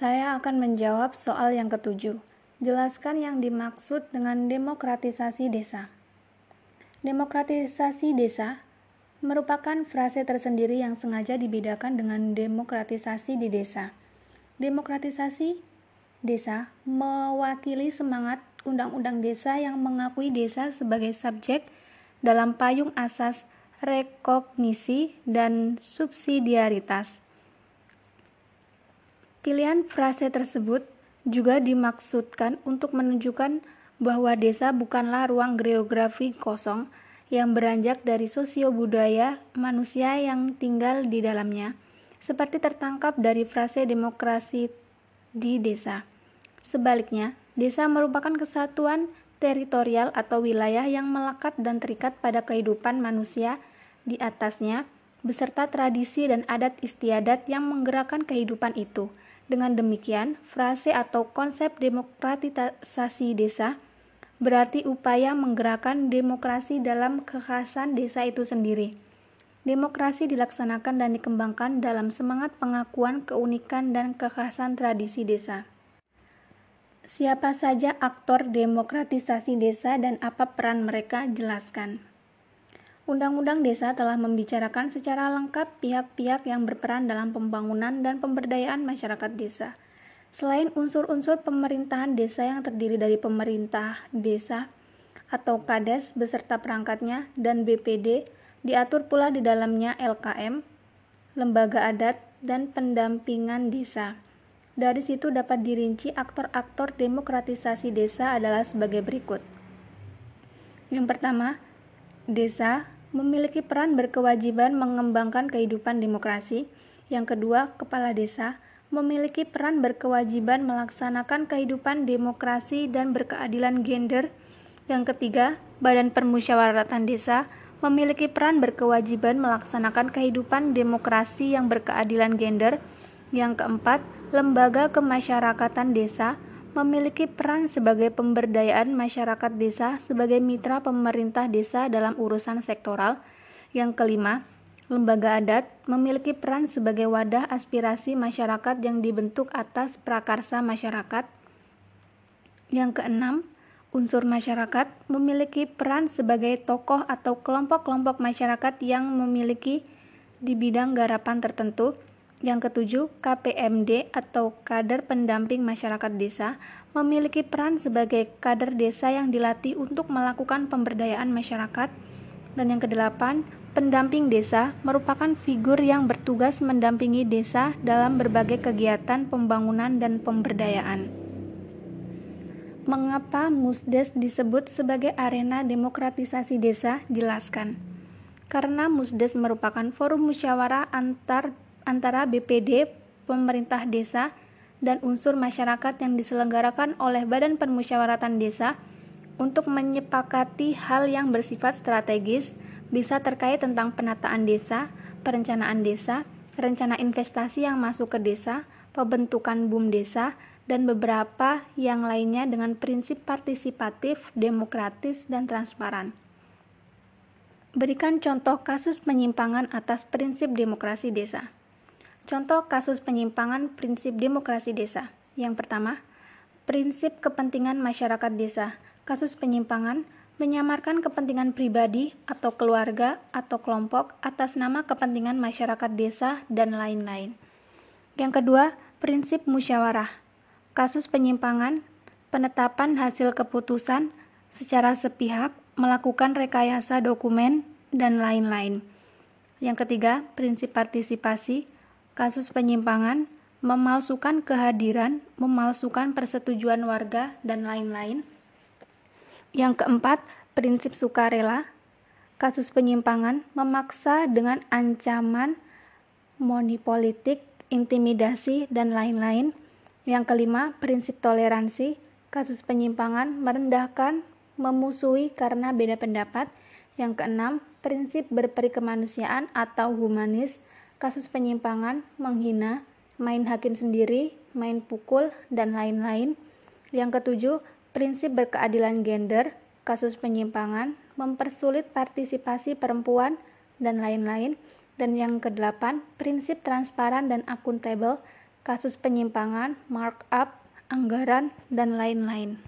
Saya akan menjawab soal yang ketujuh. Jelaskan yang dimaksud dengan demokratisasi desa. Demokratisasi desa merupakan frase tersendiri yang sengaja dibedakan dengan demokratisasi di desa. Demokratisasi desa mewakili semangat undang-undang desa yang mengakui desa sebagai subjek dalam payung asas rekognisi dan subsidiaritas. Pilihan frase tersebut juga dimaksudkan untuk menunjukkan bahwa desa bukanlah ruang geografi kosong yang beranjak dari sosio budaya manusia yang tinggal di dalamnya, seperti tertangkap dari frase demokrasi di desa. Sebaliknya, desa merupakan kesatuan teritorial atau wilayah yang melekat dan terikat pada kehidupan manusia di atasnya, beserta tradisi dan adat istiadat yang menggerakkan kehidupan itu. Dengan demikian, frase atau konsep demokratisasi desa berarti upaya menggerakkan demokrasi dalam kekhasan desa itu sendiri. Demokrasi dilaksanakan dan dikembangkan dalam semangat pengakuan keunikan dan kekhasan tradisi desa. Siapa saja aktor demokratisasi desa dan apa peran mereka jelaskan. Undang-Undang Desa telah membicarakan secara lengkap pihak-pihak yang berperan dalam pembangunan dan pemberdayaan masyarakat desa. Selain unsur-unsur pemerintahan desa yang terdiri dari pemerintah desa atau KADES beserta perangkatnya dan BPD, diatur pula di dalamnya LKM, lembaga adat, dan pendampingan desa. Dari situ dapat dirinci aktor-aktor demokratisasi desa adalah sebagai berikut. Yang pertama, desa memiliki peran berkewajiban mengembangkan kehidupan demokrasi. Yang kedua, kepala desa memiliki peran berkewajiban melaksanakan kehidupan demokrasi dan berkeadilan gender. Yang ketiga, Badan Permusyawaratan Desa memiliki peran berkewajiban melaksanakan kehidupan demokrasi yang berkeadilan gender. Yang keempat, Lembaga Kemasyarakatan Desa memiliki peran sebagai pemberdayaan masyarakat desa sebagai mitra pemerintah desa dalam urusan sektoral. Yang kelima, lembaga adat memiliki peran sebagai wadah aspirasi masyarakat yang dibentuk atas prakarsa masyarakat. Yang keenam, unsur masyarakat memiliki peran sebagai tokoh atau kelompok-kelompok masyarakat yang memiliki di bidang garapan tertentu yang ketujuh, KPMD atau kader pendamping masyarakat desa memiliki peran sebagai kader desa yang dilatih untuk melakukan pemberdayaan masyarakat. Dan yang kedelapan, pendamping desa merupakan figur yang bertugas mendampingi desa dalam berbagai kegiatan pembangunan dan pemberdayaan. Mengapa Musdes disebut sebagai arena demokratisasi desa? Jelaskan. Karena Musdes merupakan forum musyawarah antar antara BPD, pemerintah desa, dan unsur masyarakat yang diselenggarakan oleh Badan Permusyawaratan Desa untuk menyepakati hal yang bersifat strategis, bisa terkait tentang penataan desa, perencanaan desa, rencana investasi yang masuk ke desa, pembentukan BUM desa, dan beberapa yang lainnya dengan prinsip partisipatif, demokratis, dan transparan. Berikan contoh kasus penyimpangan atas prinsip demokrasi desa. Contoh kasus penyimpangan prinsip demokrasi desa. Yang pertama, prinsip kepentingan masyarakat desa. Kasus penyimpangan menyamarkan kepentingan pribadi atau keluarga atau kelompok atas nama kepentingan masyarakat desa dan lain-lain. Yang kedua, prinsip musyawarah. Kasus penyimpangan, penetapan hasil keputusan secara sepihak, melakukan rekayasa dokumen, dan lain-lain. Yang ketiga, prinsip partisipasi kasus penyimpangan, memalsukan kehadiran, memalsukan persetujuan warga, dan lain-lain. Yang keempat, prinsip sukarela. Kasus penyimpangan memaksa dengan ancaman politik, intimidasi, dan lain-lain. Yang kelima, prinsip toleransi. Kasus penyimpangan merendahkan, memusuhi karena beda pendapat. Yang keenam, prinsip berperikemanusiaan atau humanis kasus penyimpangan, menghina, main hakim sendiri, main pukul, dan lain-lain. Yang ketujuh, prinsip berkeadilan gender, kasus penyimpangan, mempersulit partisipasi perempuan, dan lain-lain. Dan yang kedelapan, prinsip transparan dan akuntabel, kasus penyimpangan, markup, anggaran, dan lain-lain.